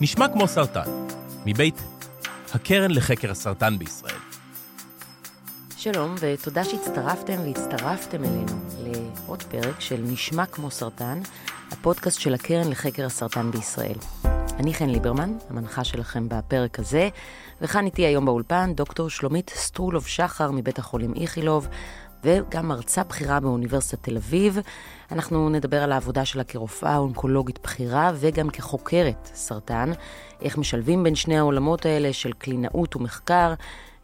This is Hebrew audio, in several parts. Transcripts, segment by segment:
נשמע כמו סרטן, מבית הקרן לחקר הסרטן בישראל. שלום, ותודה שהצטרפתם והצטרפתם אלינו לעוד פרק של נשמע כמו סרטן, הפודקאסט של הקרן לחקר הסרטן בישראל. אני חן ליברמן, המנחה שלכם בפרק הזה, וכאן איתי היום באולפן דוקטור שלומית סטרולוב שחר מבית החולים איכילוב, וגם מרצה בכירה באוניברסיטת תל אביב. אנחנו נדבר על העבודה שלה כרופאה אונקולוגית בכירה וגם כחוקרת סרטן, איך משלבים בין שני העולמות האלה של קלינאות ומחקר,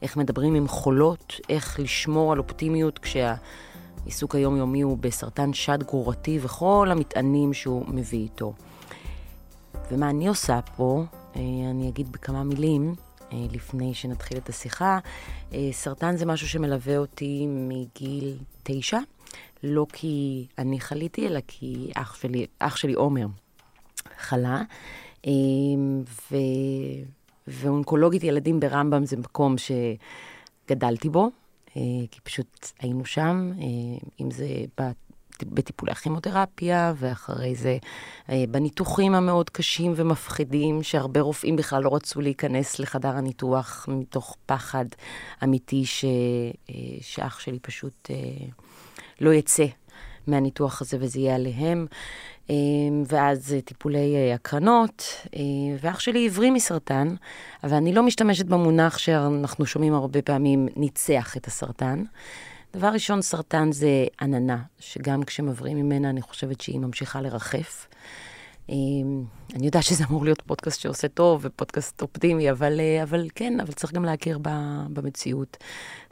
איך מדברים עם חולות, איך לשמור על אופטימיות כשהעיסוק היומיומי הוא בסרטן שד גרורתי וכל המטענים שהוא מביא איתו. ומה אני עושה פה, אה, אני אגיד בכמה מילים. אה, לפני שנתחיל את השיחה. אה, סרטן זה משהו שמלווה אותי מגיל תשע, לא כי אני חליתי, אלא כי אח שלי, אח שלי עומר חלה. אה, ו... ואונקולוגית ילדים ברמב"ם זה מקום שגדלתי בו, כי פשוט היינו שם, אם זה בטיפולי הכימותרפיה, ואחרי זה אה, בניתוחים המאוד קשים ומפחידים, שהרבה רופאים בכלל לא רצו להיכנס לחדר הניתוח מתוך פחד אמיתי ש, אה, שאח שלי פשוט אה, לא יצא מהניתוח הזה וזה יהיה עליהם. ואז טיפולי הקרנות, ואח שלי עברי מסרטן, אבל אני לא משתמשת במונח שאנחנו שומעים הרבה פעמים, ניצח את הסרטן. דבר ראשון, סרטן זה עננה, שגם כשמבריאים ממנה, אני חושבת שהיא ממשיכה לרחף. אמ, אני יודעת שזה אמור להיות פודקאסט שעושה טוב ופודקאסט אופטימי, אבל, אה, אבל כן, אבל צריך גם להכיר במציאות.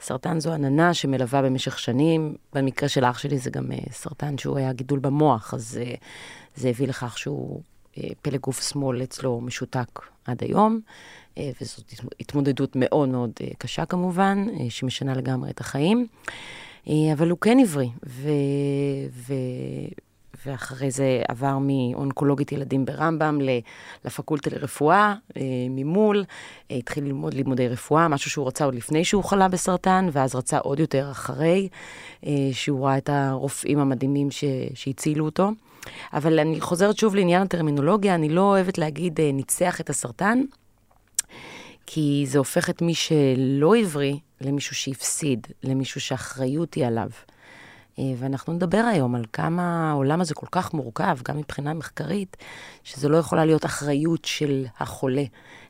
סרטן זו עננה שמלווה במשך שנים. במקרה של אח שלי זה גם אה, סרטן שהוא היה גידול במוח, אז אה, זה הביא לכך שהוא פלג גוף שמאל אצלו משותק עד היום. אה, וזאת התמודדות מאוד מאוד אה, קשה כמובן, אה, שמשנה לגמרי את החיים. אבל הוא כן עברי, ו... ו... ואחרי זה עבר מאונקולוגית ילדים ברמב"ם לפקולטה לרפואה ממול, התחיל ללמוד לימודי רפואה, משהו שהוא רצה עוד לפני שהוא חלה בסרטן, ואז רצה עוד יותר אחרי, שהוא ראה את הרופאים המדהימים ש... שהצילו אותו. אבל אני חוזרת שוב לעניין הטרמינולוגיה, אני לא אוהבת להגיד ניצח את הסרטן, כי זה הופך את מי שלא עברי למישהו שהפסיד, למישהו שהאחריות היא עליו. אה, ואנחנו נדבר היום על כמה העולם הזה כל כך מורכב, גם מבחינה מחקרית, שזה לא יכולה להיות אחריות של החולה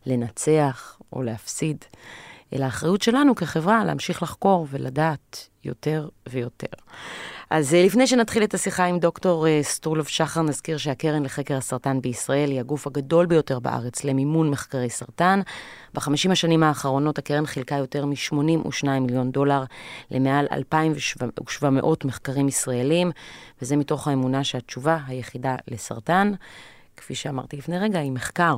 לנצח או להפסיד, אלא האחריות שלנו כחברה להמשיך לחקור ולדעת יותר ויותר. אז אה, לפני שנתחיל את השיחה עם דוקטור אה, סטרולוב שחר, נזכיר שהקרן לחקר הסרטן בישראל היא הגוף הגדול ביותר בארץ למימון מחקרי סרטן. בחמישים השנים האחרונות הקרן חילקה יותר מ-82 מיליון דולר למעל 2,700 מחקרים ישראלים, וזה מתוך האמונה שהתשובה היחידה לסרטן, כפי שאמרתי לפני רגע, היא מחקר.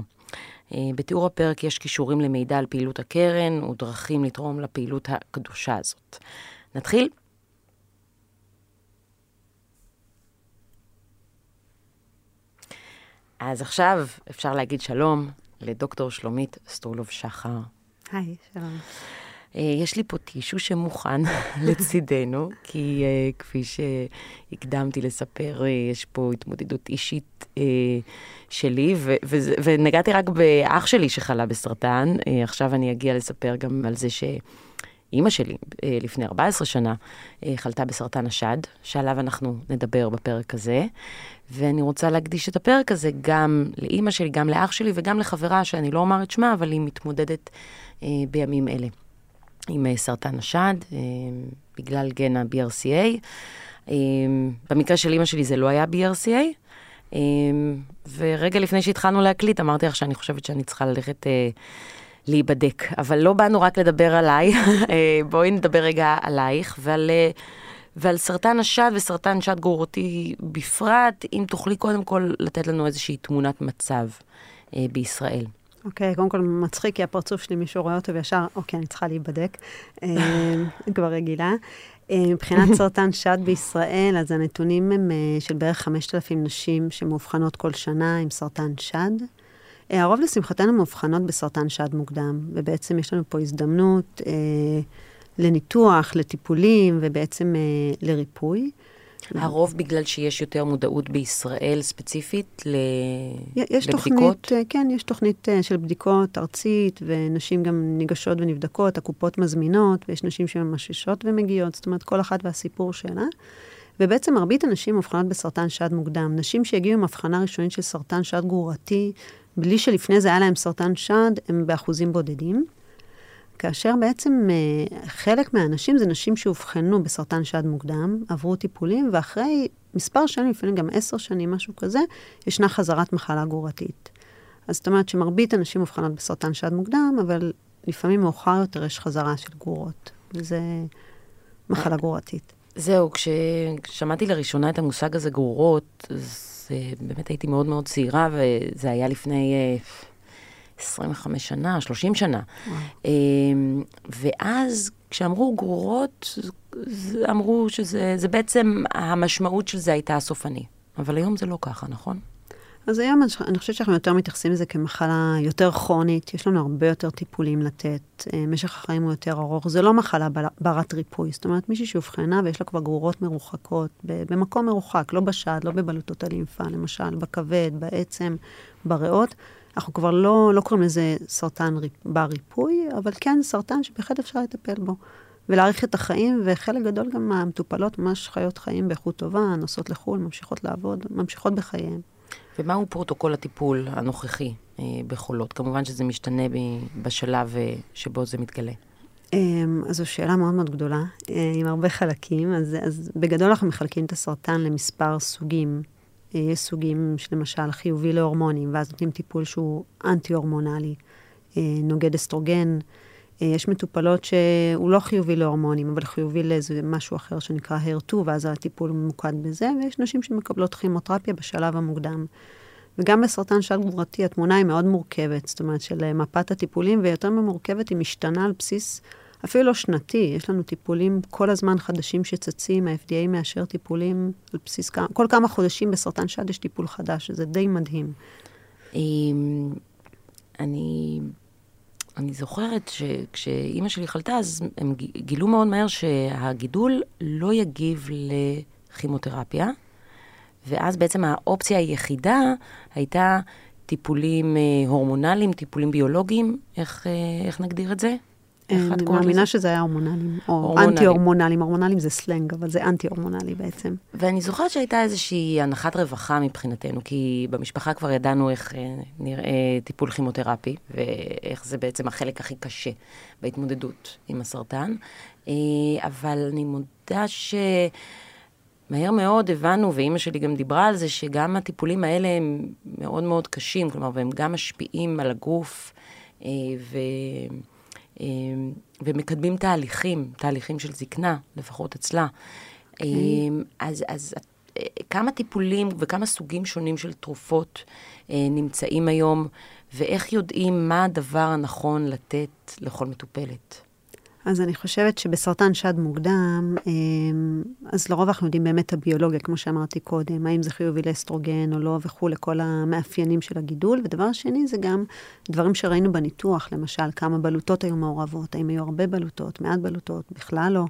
אה, בתיאור הפרק יש קישורים למידע על פעילות הקרן ודרכים לתרום לפעילות הקדושה הזאת. נתחיל? אז עכשיו אפשר להגיד שלום לדוקטור שלומית סטרולוב שחר. היי, שלום. אה, יש לי פה טישו שמוכן לצידנו, כי uh, כפי שהקדמתי לספר, uh, יש פה התמודדות אישית uh, שלי, ו- ו- ונגעתי רק באח שלי שחלה בסרטן. עכשיו אני אגיע לספר גם על זה ש... אימא שלי, אה, לפני 14 שנה, אה, חלתה בסרטן השד, שעליו אנחנו נדבר בפרק הזה. ואני רוצה להקדיש את הפרק הזה גם לאימא שלי, גם לאח שלי וגם לחברה, שאני לא אומר את שמה, אבל היא מתמודדת אה, בימים אלה עם סרטן השד, בגלל גן ה-BRCA. במקרה של אימא שלי זה לא היה BRCA. ורגע לפני שהתחלנו להקליט, אמרתי לך שאני חושבת שאני צריכה ללכת להיבדק. אבל לא באנו רק לדבר עליי, אה, בואי נדבר רגע עלייך ועל, אה, ועל סרטן השד וסרטן שד גרורותי בפרט, אם תוכלי קודם כל לתת לנו איזושהי תמונת מצב אה, בישראל. אוקיי, okay, קודם כל מצחיק, כי הפרצוף שלי, מישהו רואה אותו וישר, אוקיי, אני צריכה להיבדק. כבר רגילה. מבחינת סרטן שד בישראל, אז הנתונים הם של בערך 5,000 נשים שמאובחנות כל שנה עם סרטן שד. אה, הרוב לשמחתנו מאובחנות בסרטן שד מוקדם, ובעצם יש לנו פה הזדמנות אה, לניתוח, לטיפולים ובעצם אה, לריפוי. הרוב בגלל שיש יותר מודעות בישראל ספציפית ל... יש לבדיקות? תוכנית, כן, יש תוכנית אה, של בדיקות ארצית, ונשים גם ניגשות ונבדקות, הקופות מזמינות, ויש נשים שממששות ומגיעות, זאת אומרת, כל אחת והסיפור שלה. ובעצם מרבית הנשים מאובחנות בסרטן שד מוקדם. נשים שהגיעו עם הבחנה ראשונית של סרטן שד גרורתי, בלי שלפני זה היה להם סרטן שד, הם באחוזים בודדים. כאשר בעצם אה, חלק מהאנשים זה נשים שאובחנו בסרטן שד מוקדם, עברו טיפולים, ואחרי מספר שנים, לפעמים גם עשר שנים, משהו כזה, ישנה חזרת מחלה גרורתית. אז זאת אומרת שמרבית הנשים מאובחנות בסרטן שד מוקדם, אבל לפעמים מאוחר יותר יש חזרה של גרורות, וזה מחלה גרורתית. זהו, כששמעתי לראשונה את המושג הזה גרורות, אז אה, באמת הייתי מאוד מאוד צעירה, וזה היה לפני אה, 25 שנה, 30 שנה. אה, ואז כשאמרו גרורות, אמרו שזה זה בעצם, המשמעות של זה הייתה הסופני. אבל היום זה לא ככה, נכון? אז היום אני- חושבת שאנחנו יותר מתייחסים לזה כמחלה יותר כרונית, יש לנו הרבה יותר טיפולים לתת, אה, משך החיים הוא יותר ארוך, זה לא מחלה ברת ריפוי, זאת אומרת מישהי שאובחנה ויש לה כבר גרורות מרוחקות, במקום מרוחק, לא בשד, לא בבלוטות הלימפה, למשל, בכבד, בעצם, בריאות, אנחנו כבר לא, לא קוראים לזה סרטן בר ריפוי, אבל כן סרטן שבהחלט אפשר לטפל בו. ולהאריך את החיים, וחלק גדול גם מהמטופלות ממש חיות חיים באיכות טובה, נוסעות לחו"ל, ממשיכות לעבוד, ממשיכות בחייהן. ומהו פרוטוקול הטיפול הנוכחי אה, בחולות? כמובן שזה משתנה בשלב אה, שבו זה מתגלה. אמ, אז זו שאלה מאוד מאוד גדולה, אה, עם הרבה חלקים. אז, אז בגדול אנחנו מחלקים את הסרטן למספר סוגים. אה, יש סוגים שלמשל חיובי להורמונים, ואז נותנים טיפול שהוא אנטי-הורמונלי, אה, נוגד אסטרוגן. יש מטופלות שהוא לא חיובי להורמונים, אבל חיובי לאיזה משהו אחר שנקרא HER2, ואז הטיפול ממוקד בזה, ויש נשים שמקבלות כימותרפיה בשלב המוקדם. וגם בסרטן שד גרורתי התמונה היא מאוד מורכבת, זאת אומרת של אה, מפת הטיפולים, ויותר ממורכבת היא משתנה על בסיס אפילו לא שנתי, יש לנו טיפולים כל הזמן חדשים שצצים, ה-FDA מאשר טיפולים על בסיס, כמה- כל כמה חודשים בסרטן שד יש טיפול חדש, שזה די מדהים. אמ, אני, אני זוכרת שכשאימא שלי חלתה, אז הם גילו מאוד מהר שהגידול לא יגיב לכימותרפיה, ואז בעצם האופציה היחידה הייתה טיפולים אה, הורמונליים, טיפולים ביולוגיים, איך, אה, איך נגדיר את זה? אני מאמינה? שזה היה הורמונלים, או הורמונלים. אנטי-הורמונלים, הורמונלים זה סלנג, אבל זה אנטי-הורמונלי בעצם. ואני זוכרת שהייתה איזושהי הנחת רווחה מבחינתנו, כי במשפחה כבר ידענו איך אה, נראה טיפול כימותרפי, ואיך זה בעצם החלק הכי קשה בהתמודדות עם הסרטן. אה, אבל אני מודה שמהר מאוד הבנו, ואימא שלי גם דיברה על זה, שגם הטיפולים האלה הם מאוד מאוד קשים, כלומר, והם גם משפיעים על הגוף, אה, ו... אה, ומקדמים תהליכים, תהליכים של זקנה, לפחות אצלה. אה, אז, אז אה, כמה טיפולים וכמה סוגים שונים של תרופות אה, נמצאים היום, ואיך יודעים מה הדבר הנכון לתת לכל מטופלת? אז אני חושבת שבסרטן שד מוקדם, אמ, אז לרוב אנחנו יודעים באמת את הביולוגיה, כמו שאמרתי קודם, האם זה חיובי לאסטרוגן או לא וכולי, כל המאפיינים של הגידול. ודבר שני, זה גם דברים שראינו בניתוח, למשל, כמה בלוטות היו מעורבות, האם היו הרבה בלוטות, מעט בלוטות, בכלל לא.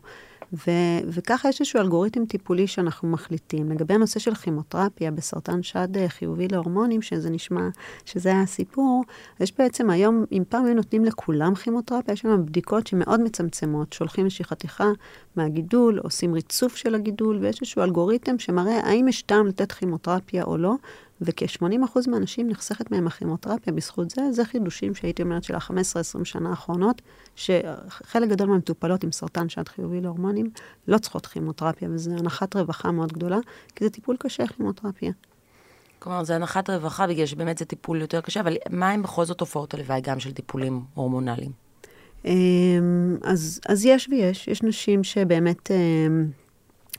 ו- וככה יש איזשהו אלגוריתם טיפולי שאנחנו מחליטים. לגבי הנושא של כימותרפיה בסרטן שד אה, חיובי להורמונים, שזה נשמע שזה הסיפור, יש בעצם היום, אם פעם היו נותנים לכולם כימותרפיה, יש לנו בדיקות שמאוד מצמצמות, שולחים איזושהי חתיכה מהגידול, עושים ריצוף של הגידול, ויש איזשהו אלגוריתם שמראה האם יש טעם לתת כימותרפיה או לא, וכ-80% מהאנשים נחסכת מהם הכימותרפיה בזכות זה. זה חידושים שהייתי אומרת של ה-15-20 שנה האחרונות, שחלק גדול מהמטופלות עם סרטן שד חיובי להורמונים לא צריכות כימותרפיה, וזו הנחת רווחה מאוד גדולה, כי זה טיפול קשה, כימותרפיה. כלומר, זה הנחת רווחה, בגלל שבאמת זה טיפול יותר קשה, אבל מה הם בכל זאת תופעות הלוואי גם של טיפולים הורמונליים? אמ, אז, אז יש ויש, יש נשים שבאמת אמ,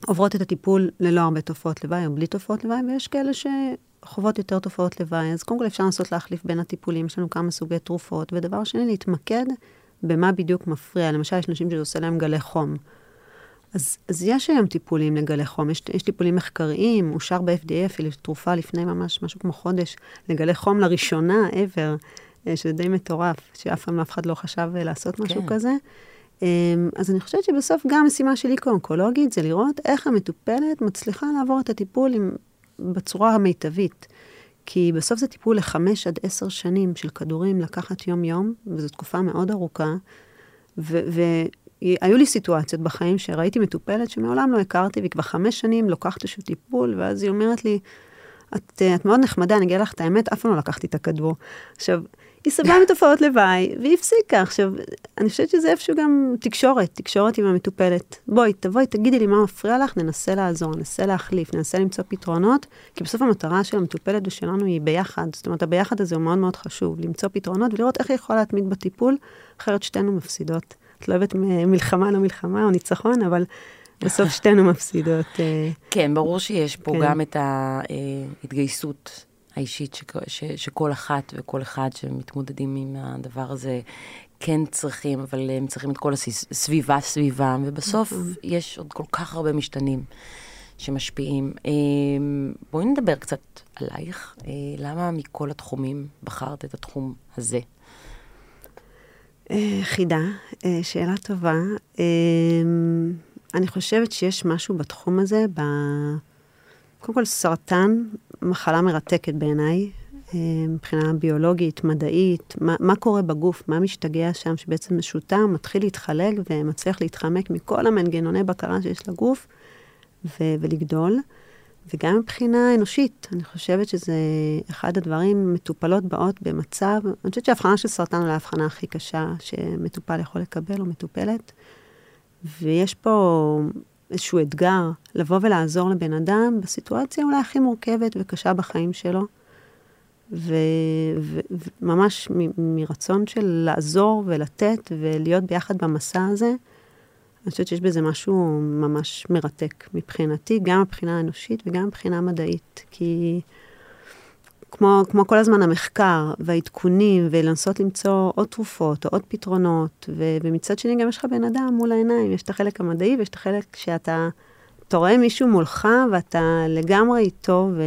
עוברות את הטיפול ללא הרבה תופעות לוואי או בלי תופעות לוואי, ויש כאלה שחוות יותר תופעות לוואי. אז קודם כל אפשר לנסות להחליף בין הטיפולים, יש לנו כמה סוגי תרופות, ודבר שני, להתמקד במה בדיוק מפריע. למשל, יש נשים שזה עושה להם גלי חום. אז, אז יש היום טיפולים לגלי חום, יש, יש טיפולים מחקריים, אושר ב-FDA אפילו תרופה לפני ממש משהו כמו חודש, לגלי חום לראשונה ever, אה, שזה די מטורף, שאף פעם אף אחד לא חשב אה, לעשות משהו כן. כזה. אמ, אז אני חושבת שבסוף גם המשימה שלי כאונקולוגית זה לראות איך המטופלת מצליחה לעבור את הטיפול עם, בצורה המיטבית. כי בסוף זה טיפול לחמש עד עשר שנים של כדורים לקחת יום-יום, וזו תקופה מאוד ארוכה. והיו לי סיטואציות בחיים שראיתי מטופלת שמעולם לא הכרתי, והיא כבר חמש שנים לוקחת איזשהו טיפול, ואז היא אומרת לי, את, את מאוד נחמדה, אני אגיד לך את האמת, אף פעם לא לקחתי את הכדור. עכשיו, היא סבלה מתופעות לוואי, והיא הפסיקה. עכשיו, אני חושבת שזה איפשהו גם תקשורת, תקשורת עם המטופלת. בואי, תבואי, תגידי לי מה מפריע לך, ננסה לעזור, ננסה להחליף, ננסה למצוא פתרונות, כי בסוף המטרה של המטופלת ושלנו היא ביחד. זאת אומרת, הביחד הזה הוא מאוד מאוד חשוב, למצוא פתרונות ולראות איך היא יכולה להתמיד בטיפול, אחרת שתינו מפסידות. את לא אוהבת מלחמה, לא מלחמה או ניצחון, אבל בסוף שתינו מפסידות. אה. כן, ברור שיש פה כן. גם את ההתגייסות האישית ש, ש, שכל אחת וכל אחד שמתמודדים עם הדבר הזה כן צריכים, אבל הם צריכים את כל הסביבה סביבם, ובסוף נכון. יש עוד כל כך הרבה משתנים שמשפיעים. אמ, בואי נדבר קצת עלייך. אה, למה מכל התחומים בחרת את התחום הזה? אה, חידה, אה, שאלה טובה. אמ, אני חושבת שיש משהו בתחום הזה, ב... קודם כל סרטן, מחלה מרתקת בעיניי, אה, מבחינה ביולוגית, מדעית, מה, מה קורה בגוף, מה משתגע שם, שבעצם משותם, מתחיל להתחלק ומצליח להתחמק מכל המנגנוני בקרה שיש לגוף ו- ולגדול. וגם מבחינה אנושית, אני חושבת שזה אחד הדברים, מטופלות באות במצב, אני חושבת שההבחנה של סרטן היא ההבחנה הכי קשה שמטופל יכול לקבל או מטופלת. ויש פה איזשהו אתגר לבוא ולעזור לבן אדם בסיטואציה אולי הכי מורכבת וקשה בחיים שלו. וממש מרצון של לעזור ולתת ולהיות ביחד במסע הזה, אני חושבת שיש בזה משהו ממש מרתק מבחינתי, גם מבחינה אנושית וגם מבחינה מדעית. כי כמו, כמו כל הזמן המחקר והעדכונים, ולנסות למצוא עוד תרופות או עוד פתרונות, ו, ומצד שני גם יש לך בן אדם מול העיניים, יש את החלק המדעי ויש את החלק שאתה, אתה רואה מישהו מולך ואתה לגמרי איתו, ו,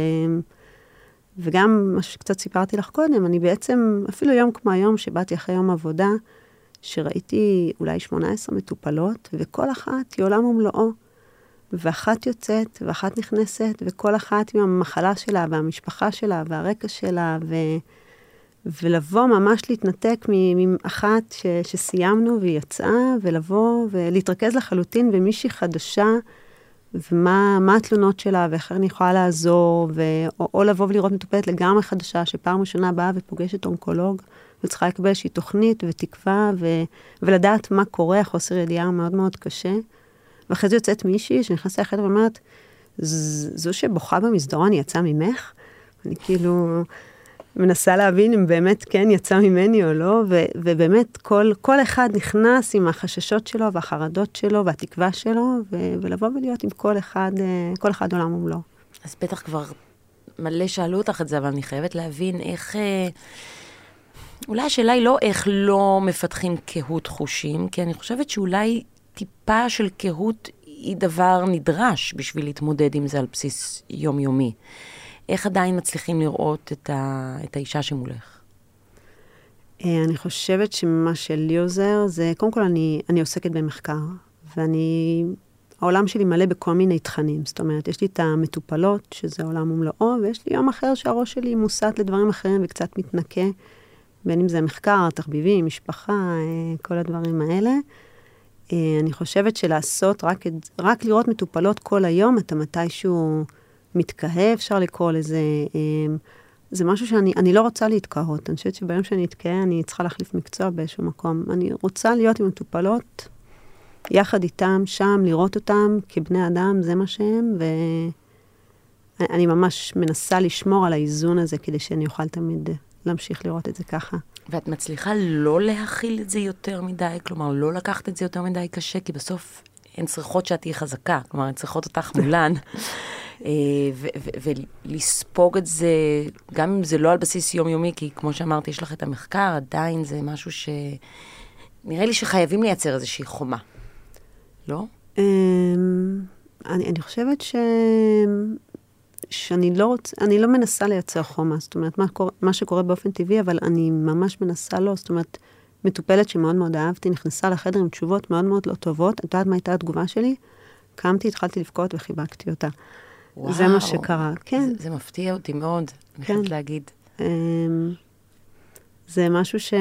וגם מה שקצת סיפרתי לך קודם, אני בעצם, אפילו יום כמו היום, שבאתי אחרי יום עבודה, שראיתי אולי 18 מטופלות, וכל אחת היא עולם ומלואו. ואחת יוצאת, ואחת נכנסת, וכל אחת עם המחלה שלה, והמשפחה שלה, והרקע שלה, ו... ולבוא ממש להתנתק מאחת ש... שסיימנו והיא יצאה, ולבוא ולהתרכז לחלוטין במישהי חדשה, ומה התלונות שלה, ואיך אני יכולה לעזור, ו... או, או לבוא ולראות מטופלת לגמרי חדשה, שפעם ראשונה באה ופוגשת אונקולוג, וצריכה לקבל איזושהי תוכנית ותקווה, ו... ולדעת מה קורה, החוסר ידיעה מאוד מאוד קשה. ואחרי זה יוצאת מישהי שנכנסה לחדר ואומרת, זו שבוכה במסדרון יצאה ממך? אני כאילו מנסה להבין אם באמת כן יצא ממני או לא, ו- ובאמת כל, כל אחד נכנס עם החששות שלו והחרדות שלו והתקווה שלו, ו- ולבוא ולהיות עם כל אחד, אה, כל אחד עולם ומלואו. אז בטח כבר מלא שאלו אותך את זה, אבל אני חייבת להבין איך... אה, אולי השאלה היא לא איך לא מפתחים קהות חושים, כי אני חושבת שאולי טיפה של קהות היא דבר נדרש בשביל להתמודד עם זה על בסיס יומיומי. איך עדיין מצליחים לראות את, ה, את האישה שמולך? אה, אני חושבת שמה שלי עוזר זה, קודם כל אני, אני עוסקת במחקר, ואני, העולם שלי מלא בכל מיני תכנים. זאת אומרת, יש לי את המטופלות, שזה עולם ומלואו, ויש לי יום אחר שהראש שלי מוסט לדברים אחרים וקצת מתנקה, בין אם זה מחקר, תחביבים, משפחה, אה, כל הדברים האלה. אה, אני חושבת שלעשות, רק, רק לראות מטופלות כל היום, אתה מתישהו מתקהה, אפשר לקרוא לזה. אה, זה משהו שאני לא רוצה להתקהות. אני חושבת שביום שאני אתקהה, אני צריכה להחליף מקצוע באיזשהו מקום. אני רוצה להיות עם מטופלות, יחד איתם, שם, לראות אותם כבני אדם, זה מה שהם, ואני ממש מנסה לשמור על האיזון הזה כדי שאני אוכל תמיד להמשיך לראות את זה ככה. ואת מצליחה לא להכיל את זה יותר מדי, כלומר, לא לקחת את זה יותר מדי קשה, כי בסוף הן צריכות שאת תהיי חזקה, כלומר, הן צריכות אותך מולן. אה, ולספוג את זה, גם אם זה לא על בסיס יומיומי, כי כמו שאמרתי, יש לך את המחקר, עדיין זה משהו ש... נראה לי שחייבים לייצר איזושהי חומה, לא? אמ, אני, אני חושבת ש... שאני לא רוצה, אני לא מנסה לייצר חומה, זאת אומרת, מה, קורה, מה שקורה באופן טבעי, אבל אני ממש מנסה לא, זאת אומרת, מטופלת שמאוד מאוד אהבתי, נכנסה לחדר עם תשובות מאוד מאוד לא טובות. את יודעת מה הייתה התגובה שלי? קמתי, התחלתי לבכות וחיבקתי אותה. וואו, זה מה שקרה, כן. זה, זה מפתיע אותי מאוד, אני כן. חייבת להגיד. אמ, זה משהו ש...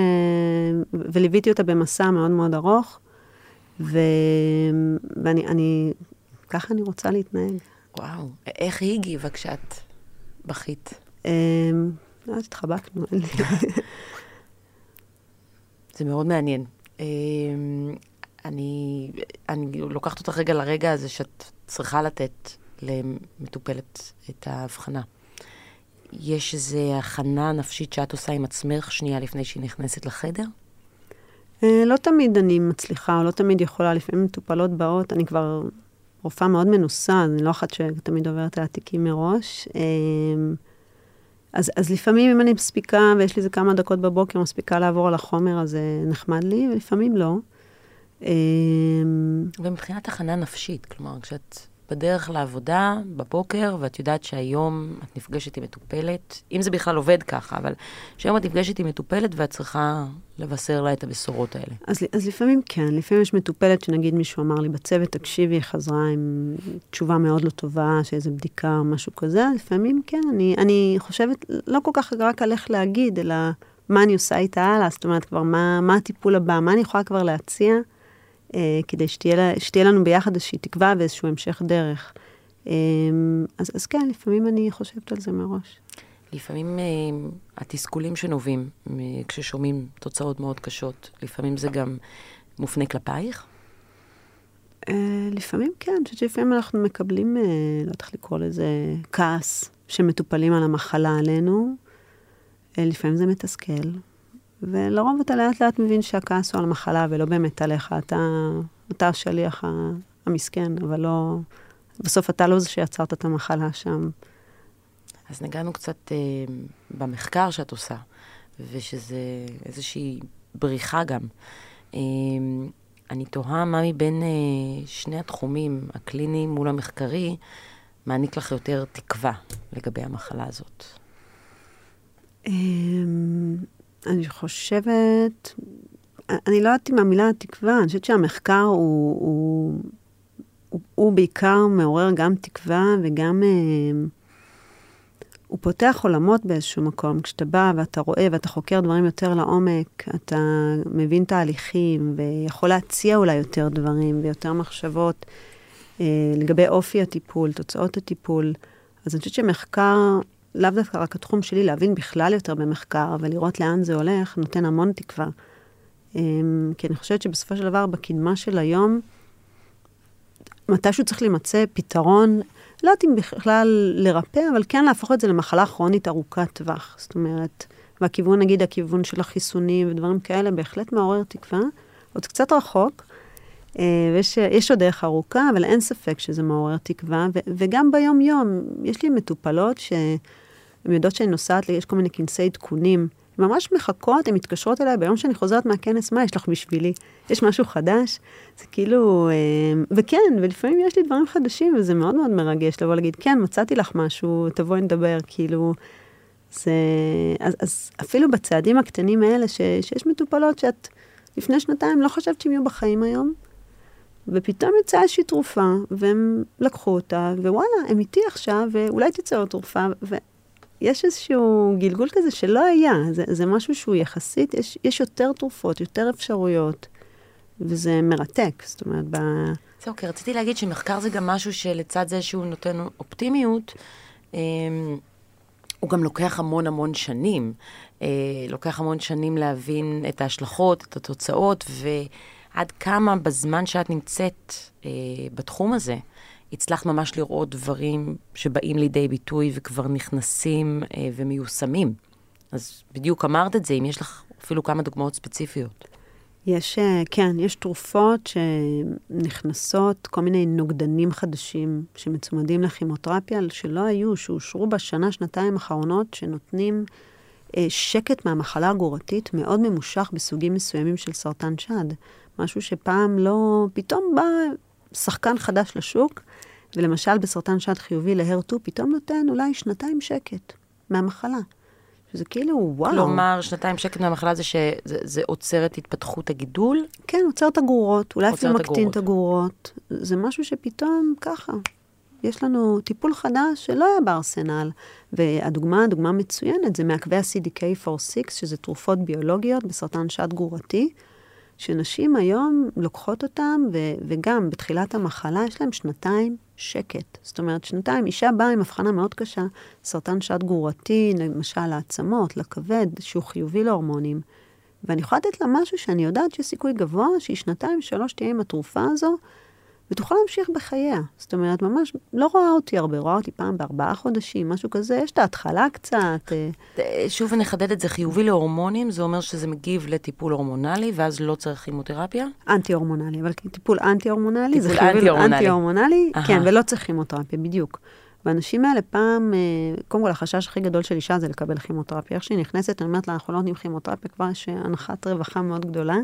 וליוויתי אותה במסע מאוד מאוד ארוך, ו... ואני, אני... ככה אני רוצה להתנהג. וואו, איך היא הגיבה כשאת בכית? אמ, לא התחבקנו. זה מאוד מעניין. אמ, אני, אני לוקחת אותך רגע לרגע הזה שאת צריכה לתת למטופלת את ההבחנה. יש איזו הכנה נפשית שאת עושה עם עצמך שנייה לפני שהיא נכנסת לחדר? אה, לא תמיד אני מצליחה, או לא תמיד יכולה. לפעמים מטופלות באות, אני כבר רופאה מאוד מנוסה, אני לא אחת שתמיד עוברת על התיקים מראש. אה, אז, אז לפעמים אם אני מספיקה, ויש לי איזה כמה דקות בבוקר, מספיקה לעבור על החומר, אז זה נחמד לי, ולפעמים לא. אה, ומבחינת הכנה נפשית, כלומר, כשאת בדרך לעבודה, בבוקר, ואת יודעת שהיום את נפגשת עם מטופלת, אם זה בכלל עובד ככה, אבל שהיום את נפגשת עם מטופלת ואת צריכה לבשר לה את הבשורות האלה. אז, אז לפעמים כן, לפעמים יש מטופלת שנגיד מישהו אמר לי בצוות, תקשיבי, חזרה עם תשובה מאוד לא טובה, שאיזו בדיקה או משהו כזה, לפעמים כן, אני, אני חושבת לא כל כך רק על איך להגיד, אלא מה אני עושה איתה הלאה, זאת אומרת כבר מה, מה הטיפול הבא, מה אני יכולה כבר להציע. אה, כדי שתהיה, שתהיה לנו ביחד איזושהי תקווה ואיזשהו המשך דרך. אה, אז, אז כן, לפעמים אני חושבת על זה מראש. לפעמים אה, התסכולים שנובעים כששומעים תוצאות מאוד קשות, לפעמים זה גם מופנה כלפייך? לפעמים כן, אני חושבת שלפעמים אנחנו מקבלים, לא יודעת איך לקרוא לזה, כעס שמטופלים על המחלה עלינו. לפעמים זה מתסכל, ולרוב אתה לאט לאט מבין שהכעס הוא על המחלה ולא באמת עליך. אתה, אתה השליח המסכן, אבל לא... בסוף אתה לא זה שיצרת את המחלה שם. אז נגענו קצת אה, במחקר שאת עושה, ושזה איזושהי בריחה גם. אה, אני תוהה מה מבין אה, שני התחומים, הקליני מול המחקרי, מעניק לך יותר תקווה לגבי המחלה הזאת. אה, אני חושבת, אני לא יודעת אם המילה תקווה, אני חושבת שהמחקר הוא, הוא, הוא, הוא בעיקר מעורר גם תקווה וגם... אה, הוא פותח עולמות באיזשהו מקום. כשאתה בא ואתה רואה ואתה חוקר דברים יותר לעומק, אתה מבין תהליכים ויכול להציע אולי יותר דברים ויותר מחשבות אה, לגבי אופי הטיפול, תוצאות הטיפול. אז אני חושבת שמחקר לאו דווקא רק התחום שלי, להבין בכלל יותר במחקר ולראות לאן זה הולך, נותן המון תקווה. אמ, כי אני חושבת שבסופו של דבר, בקדמה של היום, מתישהו צריך להימצא פתרון, לא יודעת אם בכלל לרפא, אבל כן להפוך את זה למחלה כרונית ארוכת טווח. זאת אומרת, והכיוון, נגיד, הכיוון של החיסונים ודברים כאלה, בהחלט מעורר תקווה. עוד קצת רחוק, אה, ויש עוד דרך ארוכה, אבל אין ספק שזה מעורר תקווה. ו, וגם ביום-יום, יש לי מטופלות ש... הן יודעות שאני נוסעת, יש כל מיני כנסי עדכונים. הן ממש מחכות, הן מתקשרות אליי ביום שאני חוזרת מהכנס, מה יש לך בשבילי? יש משהו חדש? זה כאילו, אה, וכן, ולפעמים יש לי דברים חדשים, וזה מאוד מאוד מרגש לבוא להגיד, כן, מצאתי לך משהו, תבואי נדבר, כאילו, זה... אז, אז אפילו בצעדים הקטנים האלה, ש, שיש מטופלות שאת לפני שנתיים לא חשבת שהן יהיו בחיים היום, ופתאום יצאה איזושהי תרופה, והם לקחו אותה, ווואלה, הם איתי עכשיו, ואולי תצא עוד תרופה, ו... יש איזשהו גלגול כזה שלא היה, זה, זה משהו שהוא יחסית, יש, יש יותר תרופות, יותר אפשרויות, וזה מרתק, זאת אומרת, ב... זהו, כי רציתי להגיד שמחקר זה גם משהו שלצד זה שהוא נותן אופטימיות, אה, הוא גם לוקח המון המון שנים. אה, לוקח המון שנים להבין את ההשלכות, את התוצאות, ועד כמה בזמן שאת נמצאת אה, בתחום הזה, הצלחת ממש לראות דברים שבאים לידי ביטוי וכבר נכנסים אה, ומיושמים. אז בדיוק אמרת את זה, אם יש לך אפילו כמה דוגמאות ספציפיות. יש, אה, כן, יש תרופות שנכנסות, כל מיני נוגדנים חדשים שמצומדים לכימותרפיה, שלא היו, שאושרו בשנה, שנתיים האחרונות, שנותנים אה, שקט מהמחלה הגורתית מאוד ממושך בסוגים מסוימים של סרטן שד. משהו שפעם לא, פתאום בא שחקן חדש לשוק, ולמשל בסרטן שד חיובי להר2 פתאום נותן אולי שנתיים שקט מהמחלה. שזה כאילו, וואו. כלומר, שנתיים שקט מהמחלה זה שזה עוצר את התפתחות הגידול? כן, עוצר את הגרורות, אולי אפילו מקטין את הגרורות. זה משהו שפתאום ככה. יש לנו טיפול חדש שלא היה בארסנל. והדוגמה, הדוגמה מצוינת, זה מעכבי ה-CDK4-6, שזה תרופות ביולוגיות בסרטן שד גרורתי, שנשים היום לוקחות אותם, ו- וגם בתחילת המחלה יש להם שנתיים שקט. זאת אומרת, שנתיים, אישה באה עם הבחנה מאוד קשה, סרטן שד גרורתי, למשל לעצמות, לכבד, שהוא חיובי להורמונים. ואני יכולה לתת לה משהו שאני יודעת שיש סיכוי גבוה שהיא שנתיים, שלוש תהיה עם התרופה הזו, ותוכל להמשיך בחייה. זאת אומרת, ממש לא רואה אותי הרבה, רואה אותי פעם בארבעה חודשים, משהו כזה, יש את ההתחלה קצת. אה. שוב נחדד את זה, חיובי להורמונים, זה אומר שזה מגיב לטיפול הורמונלי, ואז לא צריך כימותרפיה? אנטי-הורמונלי, אבל טיפול אנטי-הורמונלי, זה חיובי אנטי-הורמונלי, כן, ולא צריך כימותרפיה, בדיוק. והאנשים האלה פעם, אה, קודם כל החשש הכי גדול של אישה זה לקבל כימותרפיה. איך שהיא נכנסת, אני אומרת לה, אנחנו לא נותנים כימותרפיה, כבר יש הנחת רווחה מאוד גדולה.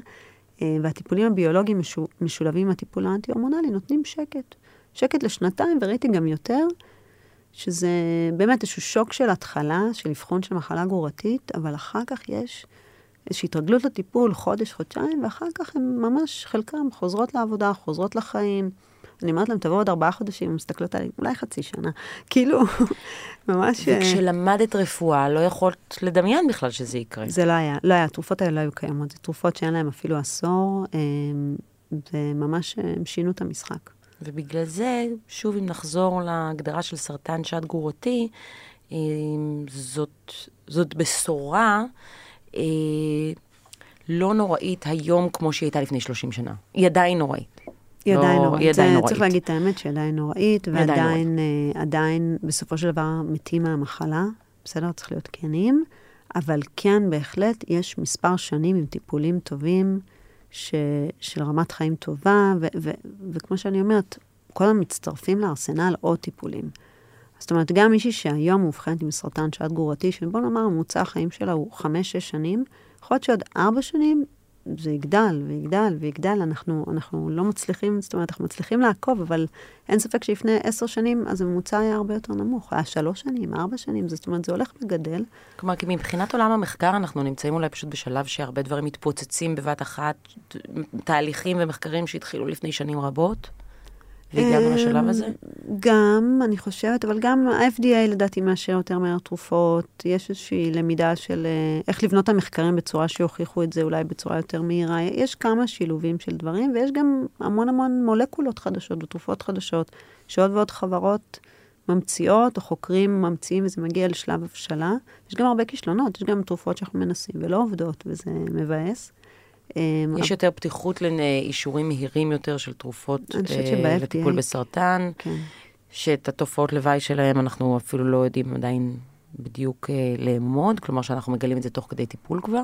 אה, והטיפולים הביולוגיים משולבים עם הטיפול האנטי-הורמונלי, נותנים שקט. שקט לשנתיים, וראיתי גם יותר, שזה באמת איזשהו שוק של התחלה, של אבחון של מחלה גרורתית, אבל אחר כך יש איזושהי התרגלות לטיפול, חודש, חודשיים, ואחר כך הן ממש, חלקם חוזרות לעבודה, חוזרות לחיים. אני אומרת להם, תבואו עוד ארבעה חודשים, הן מסתכלות עליי, אולי חצי שנה. כאילו, ממש... אה, וכשלמדת רפואה, לא יכולת לדמיין בכלל שזה יקרה. זה לא היה, לא היה, התרופות האלה לא היו קיימות. זה תרופות שאין להן אפילו עשור, וממש אה, הם שינו את המשחק. ובגלל זה, שוב, אם נחזור להגדרה של סרטן שד גרורתי, אה, זאת, זאת בשורה לא נוראית היום כמו שהיא הייתה לפני 30 שנה. היא עדיין נוראית. היא עדיין לא, נוראית. היא עדיין נוראית. צריך להגיד את האמת שהיא עדיין נוראית, ועדיין אה, עדיין, בסופו של דבר מתים מהמחלה, בסדר? צריך להיות כנים, אבל כן, בהחלט, יש מספר שנים עם טיפולים טובים, ש, של רמת חיים טובה, ו, ו, וכמו שאני אומרת, כל הזמן מצטרפים לארסנל עוד טיפולים. זאת אומרת, גם מישהי שהיום מאובחנת עם סרטן שעת גרורתי, שבוא נאמר, ממוצע החיים שלה הוא חמש-שש שנים, יכול להיות שעוד ארבע שנים זה יגדל ויגדל ויגדל, אנחנו, אנחנו לא מצליחים, זאת אומרת, אנחנו מצליחים לעקוב, אבל אין ספק שלפני עשר שנים, אז הממוצע היה הרבה יותר נמוך. היה שלוש שנים, ארבע שנים, זאת אומרת, זה הולך וגדל. כלומר, כי מבחינת עולם המחקר, אנחנו נמצאים אולי פשוט בשלב שהרבה דברים מתפוצצים בבת אחת, תהליכים ומחקרים שהתחילו לפני שנים רבות. והגענו אמ, לשלב הזה? גם, אני חושבת, אבל גם ה-FDA לדעתי מאשר יותר מהר תרופות. יש איזושהי למידה של אה, איך לבנות את המחקרים בצורה שיוכיחו את זה אולי בצורה יותר מהירה. יש כמה שילובים של דברים, ויש גם המון המון מולקולות חדשות ותרופות חדשות, שעוד ועוד חברות ממציאות, או חוקרים ממציאים, וזה מגיע לשלב הבשלה. יש גם הרבה כישלונות, יש גם תרופות שאנחנו מנסים ולא עובדות, וזה מבאס. אמ, יש יותר פתיחות לאישורים מהירים יותר של תרופות אה, לטיפול בסרטן, כן. שאת התופעות לוואי שלהם אנחנו אפילו לא יודעים עדיין בדיוק אה, לאמוד, כלומר שאנחנו מגלים את זה תוך כדי טיפול כבר.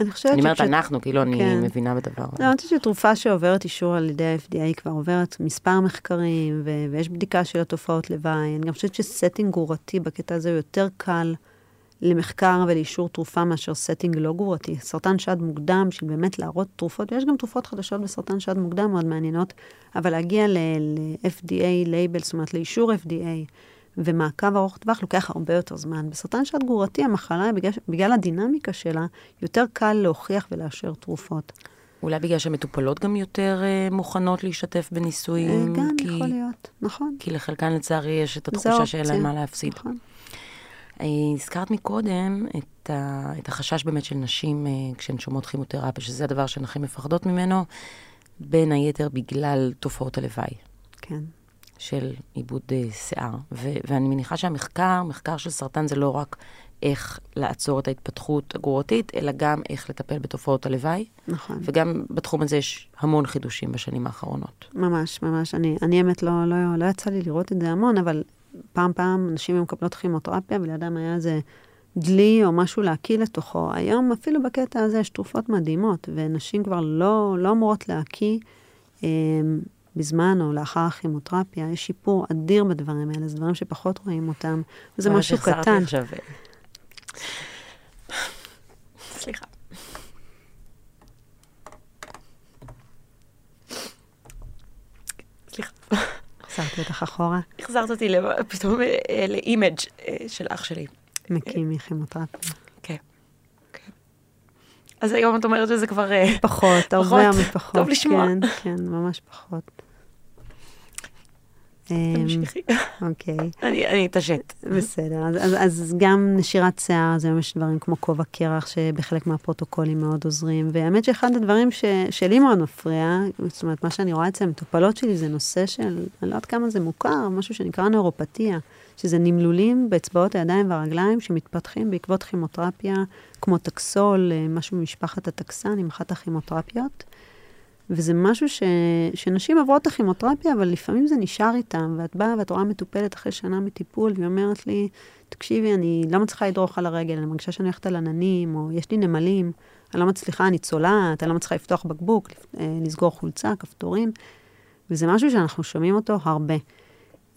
אני חושבת אני אומרת שפשוט... אנחנו, כאילו כן. אני מבינה בדבר הזה. לא, אני חושבת שתרופה שעוברת אישור על ידי ה-FDA כבר עוברת מספר מחקרים, ו- ויש בדיקה של התופעות לוואי. אני גם חושבת שסטינג גרורתי בקטע הזה הוא יותר קל למחקר ולאישור תרופה מאשר setting לא גרורתי. סרטן שד מוקדם, של באמת להראות תרופות, ויש גם תרופות חדשות בסרטן שד מוקדם מאוד מעניינות, אבל להגיע ל-FDA לייבל, זאת אומרת לאישור FDA ומעקב ארוך טווח לוקח הרבה יותר זמן. בסרטן שד גרורתי המחלה, בגלל, בגלל הדינמיקה שלה, יותר קל להוכיח ולאשר תרופות. אולי בגלל שהמטופלות גם יותר uh, מוכנות להשתתף בניסויים? גם, כי... יכול להיות, נכון. כי לחלקן לצערי יש את התחושה שאין להן מה להפסיד. נכון. אה, הזכרת מקודם את, ה, את החשש באמת של נשים אה, כשהן שומעות כימותרפיה, שזה הדבר שהן הכי מפחדות ממנו, בין היתר בגלל תופעות הלוואי. כן. של עיבוד uh, שיער. ו- ואני מניחה שהמחקר, מחקר של סרטן זה לא רק איך לעצור את ההתפתחות הגרורתית, אלא גם איך לטפל בתופעות הלוואי. נכון. וגם בתחום הזה יש המון חידושים בשנים האחרונות. ממש, ממש. אני, אני האמת לא, לא, לא יצא לי לראות את זה המון, אבל פעם פעם נשים היו מקבלות כימותרפיה, ולידם היה איזה דלי או משהו להקיא לתוכו. היום אפילו בקטע הזה יש תרופות מדהימות, ונשים כבר לא, לא אמורות להקיא אה, בזמן או לאחר הכימותרפיה. יש שיפור אדיר בדברים האלה, זה דברים שפחות רואים אותם, וזה משהו קטן. עכשיו. סליחה. סליחה. החזרתי אותך אחורה. החזרת אותי פתאום אה, לאימג' אה, של אח שלי. מקים מכימותרפיה. כן, כן. אז היום את אומרת שזה כבר... אה, פחות, הרבה מפחות. טוב לשמוע. כן, כן, ממש פחות. תמשיכי. אוקיי. אני אתעשת. בסדר, אז, אז, גם נשירת שיער, זה ממש דברים כמו כובע קרח, שבחלק מהפרוטוקולים מאוד עוזרים. והאמת שאחד הדברים ש, שלי מאוד מפריע, זאת אומרת, מה שאני רואה אצל המטופלות שלי זה נושא של, אני לא יודעת כמה זה מוכר, משהו שנקרא נאורופתיה, שזה נמלולים באצבעות הידיים והרגליים שמתפתחים בעקבות כימותרפיה, כמו טקסול, אה, משהו ממשפחת הטקסן עם אחת הכימותרפיות. וזה משהו ש... שנשים עוברות את הכימותרפיה, אבל לפעמים זה נשאר איתם, ואת באה ואת רואה מטופלת אחרי שנה מטיפול, והיא אומרת לי, תקשיבי, אני לא מצליחה לדרוך על הרגל, אני מרגישה שאני הולכת על עננים, או יש לי נמלים, אני לא מצליחה, אני צולעת, אני לא מצליחה לפתוח בקבוק, אה, לסגור חולצה, כפתורים, וזה משהו שאנחנו שומעים אותו הרבה.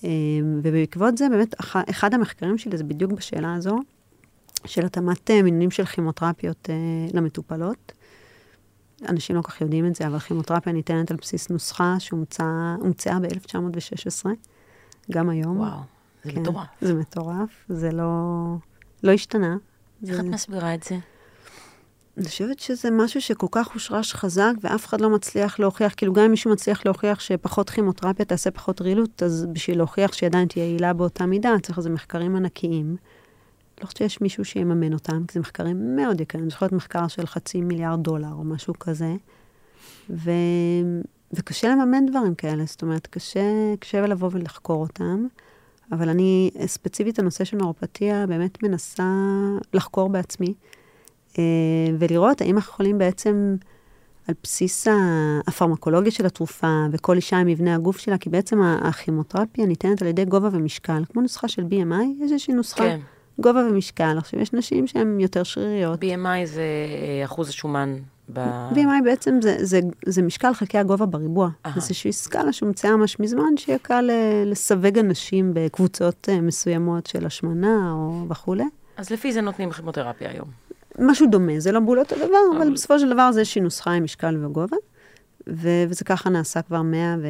אה, ובעקבות זה, באמת, אחד המחקרים שלי זה בדיוק בשאלה הזו, של התאמת אה, מינונים של כימותרפיות למטופלות. אנשים לא כל כך יודעים את זה, אבל כימותרפיה ניתנת על בסיס נוסחה שהומצאה ב-1916, גם היום. וואו, זה כן, מטורף. זה מטורף, זה לא, לא השתנה. איך זה... את מסבירה את זה? אני חושבת שזה משהו שכל כך הושרש חזק, ואף אחד לא מצליח להוכיח, כאילו גם אם מישהו מצליח להוכיח שפחות כימותרפיה תעשה פחות רעילות, אז בשביל להוכיח שהיא עדיין תהיה יעילה באותה מידה, צריך איזה מחקרים ענקיים. לא חושבת שיש מישהו שיממן אותם, כי זה מחקרים מאוד יקרים. זה יכול להיות מחקר של חצי מיליארד דולר או משהו כזה. ו... וקשה לממן דברים כאלה, זאת אומרת, קשה, קשה לבוא ולחקור אותם. אבל אני, ספציפית הנושא של נורופתיה, באמת מנסה לחקור בעצמי, אה, ולראות האם אנחנו יכולים בעצם, על בסיס הפרמקולוגיה של התרופה, וכל אישה עם מבנה הגוף שלה, כי בעצם הכימותרפיה ניתנת על ידי גובה ומשקל, כמו נוסחה של BMI, יש איזושהי נוסחה. כן. גובה ומשקל. עכשיו, יש נשים שהן יותר שריריות. BMI זה אה, אחוז השומן ב... BMI בעצם זה, זה, זה משקל חלקי הגובה בריבוע. Aha. זה איזושהי סקאלה שהומצאה ממש מזמן, שיהיה קל לסווג אנשים בקבוצות אה, מסוימות של השמנה או וכולי. אז לפי זה נותנים כימותרפיה היום. משהו דומה, זה לא בול אותו דבר, אבל, אבל בסופו של דבר זה איזושהי נוסחה עם משקל וגובה. ו- וזה ככה נעשה כבר 100 ו... לא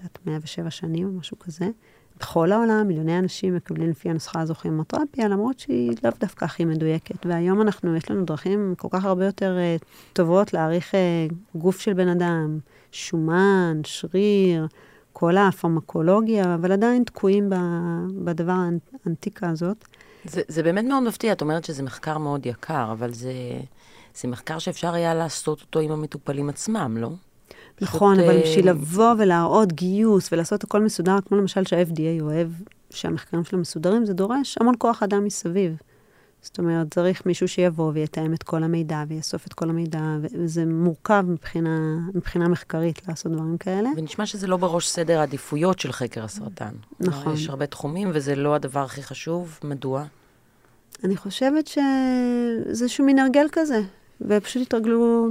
יודעת, 107 שנים או משהו כזה. בכל העולם מיליוני אנשים מקבלים לפי הנוסחה הזו כימותרפיה, למרות שהיא לאו דווקא הכי מדויקת. והיום אנחנו, יש לנו דרכים כל כך הרבה יותר uh, טובות להעריך uh, גוף של בן אדם, שומן, שריר, כל הפרמקולוגיה, אבל עדיין תקועים ב, בדבר האנטיקה הזאת. זה, זה באמת מאוד מפתיע, את אומרת שזה מחקר מאוד יקר, אבל זה, זה מחקר שאפשר היה לעשות אותו עם המטופלים עצמם, לא? נכון, אבל אה, בשביל לבוא ולהראות גיוס ולעשות הכל מסודר, כמו למשל שה-FDA אוהב שהמחקרים שלו מסודרים, זה דורש המון כוח אדם מסביב. זאת אומרת, צריך מישהו שיבוא ויתאם את כל המידע ויאסוף את כל המידע, וזה מורכב מבחינה, מבחינה מחקרית לעשות דברים כאלה. ונשמע שזה לא בראש סדר העדיפויות של חקר הסרטן. נכון. יש הרבה תחומים וזה לא הדבר הכי חשוב. מדוע? אני חושבת שזה איזשהו מין הרגל כזה, ופשוט התרגלו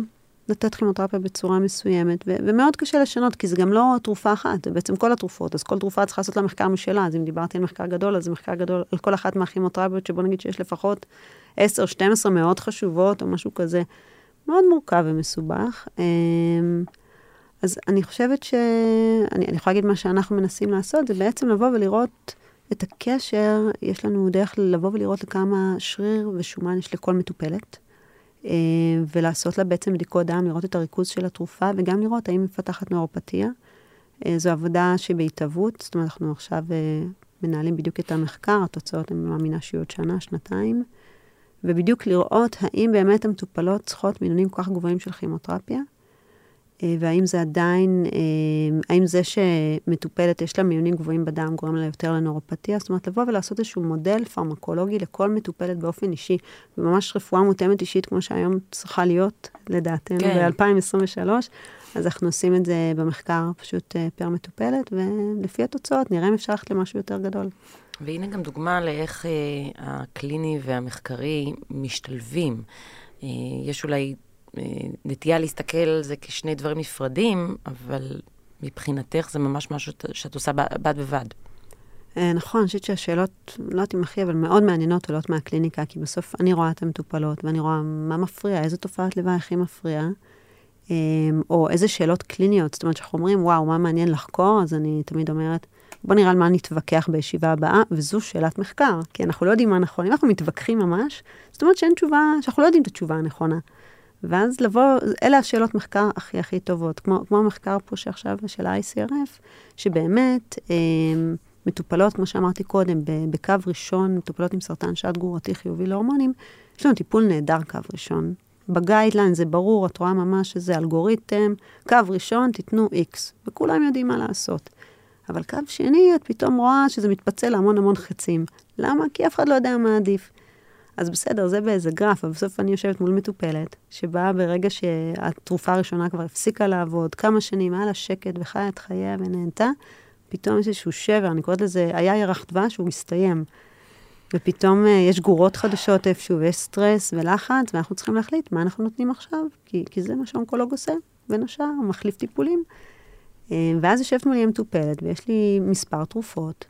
לתת כימותרפיה בצורה מסוימת, ו- ומאוד קשה לשנות, כי זה גם לא תרופה אחת, זה בעצם כל התרופות, אז כל תרופה צריכה לעשות לה מחקר משלה, אז אם דיברתי על מחקר גדול, אז זה מחקר גדול על כל אחת מהכימותרפיות, שבוא נגיד שיש לפחות 10, 12 מאוד חשובות, או משהו כזה, מאוד מורכב ומסובך. אמ, אז אני חושבת ש... אני, אני יכולה להגיד מה שאנחנו מנסים לעשות, זה בעצם לבוא ולראות את הקשר, יש לנו דרך לבוא ולראות לכמה שריר ושומן יש לכל מטופלת. אה, ולעשות לה בעצם בדיקות דם, לראות את הריכוז של התרופה, וגם לראות האם היא מפתחת נאורופתיה. אה, זו עבודה שהיא בהתהוות, זאת אומרת, אנחנו עכשיו אה, מנהלים בדיוק את המחקר, התוצאות, אני מאמינה שיהיו עוד שנה, שנתיים, ובדיוק לראות האם באמת המטופלות צריכות מינונים כל כך גבוהים של כימותרפיה, והאם זה עדיין, אה, האם זה שמטופלת, יש לה מיונים גבוהים בדם, גורם לה יותר לנורופתיה? זאת אומרת, לבוא ולעשות איזשהו מודל פרמקולוגי לכל מטופלת באופן אישי, וממש רפואה מותאמת אישית, כמו שהיום צריכה להיות, לדעתנו, כן. ב-2023. אז אנחנו עושים את זה במחקר פשוט אה, פר מטופלת, ולפי התוצאות נראה אם אפשר ללכת למשהו יותר גדול. והנה גם דוגמה לאיך אה, הקליני והמחקרי משתלבים. אה, יש אולי אה, נטייה להסתכל על זה כשני דברים נפרדים, אבל מבחינתך זה ממש משהו שאת עושה בד בבד. אה, נכון, אני חושבת שהשאלות, לא יודעת אם הכי, אבל מאוד מעניינות עולות מהקליניקה, כי בסוף אני רואה את המטופלות, ואני רואה מה מפריע, איזה תופעת לוואי הכי מפריעה, אה, או איזה שאלות קליניות. זאת אומרת, כשאנחנו אומרים, וואו, מה מעניין לחקור, אז אני תמיד אומרת, בוא נראה על מה נתווכח בישיבה הבאה, וזו שאלת מחקר, כי אנחנו לא יודעים מה נכון. אם אנחנו מתווכחים ממש, זאת אומרת שאין תשובה, שאנחנו לא יודעים את התשובה הנכונה. ואז לבוא, אלה השאלות מחקר הכי הכי טובות, כמו, כמו המחקר פה שעכשיו של ה-ICRF, שבאמת אה, מטופלות, כמו שאמרתי קודם, בקו ראשון, מטופלות עם סרטן שד גרורתי חיובי להורמונים, יש לנו טיפול נהדר קו ראשון. בגיידליין זה ברור, את רואה ממש איזה אלגוריתם, קו ראשון, תיתנו X, וכולם יודעים מה לעשות. אבל קו שני, את פתאום רואה שזה מתפצל להמון המון חצים. למה? כי אף אחד לא יודע מה עדיף. אז בסדר, זה באיזה גרף, אבל בסוף אני יושבת מול מטופלת, שבאה ברגע שהתרופה הראשונה כבר הפסיקה לעבוד, כמה שנים, היה לה שקט וחיה את חייה ונהנתה, פתאום יש איזשהו שבר, אני קוראת לזה, היה ירח דבש, הוא הסתיים. ופתאום uh, יש גורות חדשות איפשהו, ויש סטרס ולחץ, ואנחנו צריכים להחליט מה אנחנו נותנים עכשיו, כי, כי זה מה שהאונקולוג עושה, בין השאר, מחליף טיפולים. Uh, ואז יושבת מולי המטופלת, ויש לי מספר תרופות,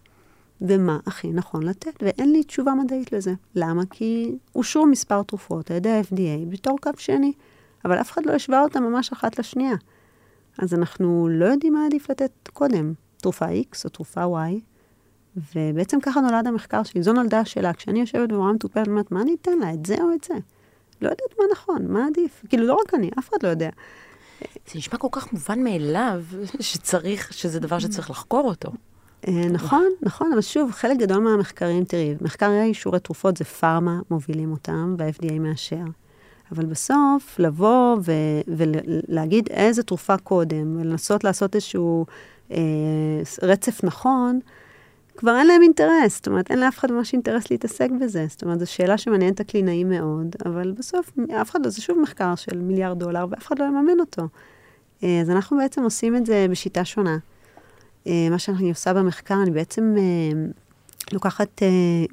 ומה הכי נכון לתת, ואין לי תשובה מדעית לזה. למה? כי אושרו מספר תרופות על ידי ה-FDA בתור קו שני, אבל אף אחד לא השווה אותה ממש אחת לשנייה. אז אנחנו לא יודעים מה עדיף לתת קודם, תרופה X או תרופה Y, ובעצם ככה נולד המחקר שלי. זו נולדה השאלה. כשאני יושבת ורואה מטופלת, אני אומרת, מה אני אתן לה, את זה או את זה? לא יודעת מה נכון, מה עדיף. כאילו, לא רק אני, אף אחד לא יודע. זה נשמע כל כך מובן מאליו, שצריך, שזה דבר שצריך לחקור אותו. אה, נכון, נכון, אבל שוב, חלק גדול מהמחקרים, תראי, מחקרי אישורי תרופות זה פארמה, מובילים אותם, וה-FDA מאשר. אבל בסוף, לבוא ו- ולהגיד איזה תרופה קודם, ולנסות לעשות איזשהו אה, רצף נכון, כבר אין להם אינטרס. זאת אומרת, אין לאף אחד ממש אינטרס להתעסק בזה. זאת אומרת, זו שאלה שמעניינת הקלינאים מאוד, אבל בסוף, אף אחד לא, זה שוב מחקר של מיליארד דולר, ואף אחד לא יממן אותו. אה, אז אנחנו בעצם עושים את זה בשיטה שונה. אה, מה שאני עושה במחקר, אני בעצם אה, לוקחת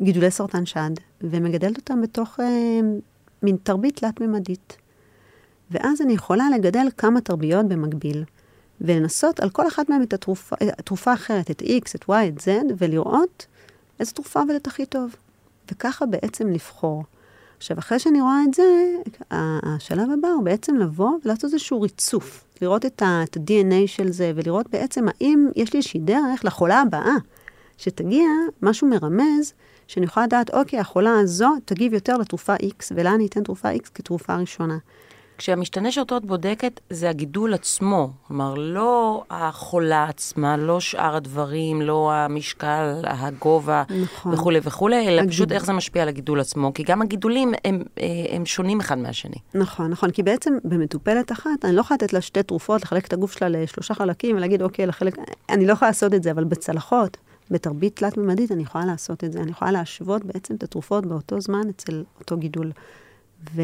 גידולי סרטן שד ומגדלת אותם בתוך מין תרבית תלת-ממדית. ואז אני יכולה לגדל כמה תרביות במקביל. ולנסות על כל אחת מהן את התרופה, התרופה האחרת, את X, את Y, את Z, ולראות איזה תרופה עובדת הכי טוב. וככה בעצם לבחור. עכשיו, אחרי שאני רואה את זה, השלב הבא הוא בעצם לבוא ולעשות איזשהו ריצוף. לראות את ה-DNA של זה, ולראות בעצם האם יש לי איזושהי דרך לחולה הבאה, שתגיע משהו מרמז, שאני יכולה לדעת, אוקיי, החולה הזו תגיב יותר לתרופה X, ולה אני אתן תרופה X כתרופה ראשונה. כשהמשתנה שאותו את בודקת זה הגידול עצמו, כלומר, לא החולה עצמה, לא שאר הדברים, לא המשקל, הגובה נכון. וכולי וכולי, אלא הגיד... פשוט איך זה משפיע על הגידול עצמו, כי גם הגידולים הם, אה, הם שונים אחד מהשני. נכון, נכון, כי בעצם במטופלת אחת, אני לא יכולה לתת לה שתי תרופות, לחלק את הגוף שלה לשלושה חלקים ולהגיד, אוקיי, לחלק, אני לא יכולה לעשות את זה, אבל בצלחות, בתרבית תלת-ממדית, אני יכולה לעשות את זה, אני יכולה להשוות בעצם את התרופות באותו זמן אצל אותו גידול. ו...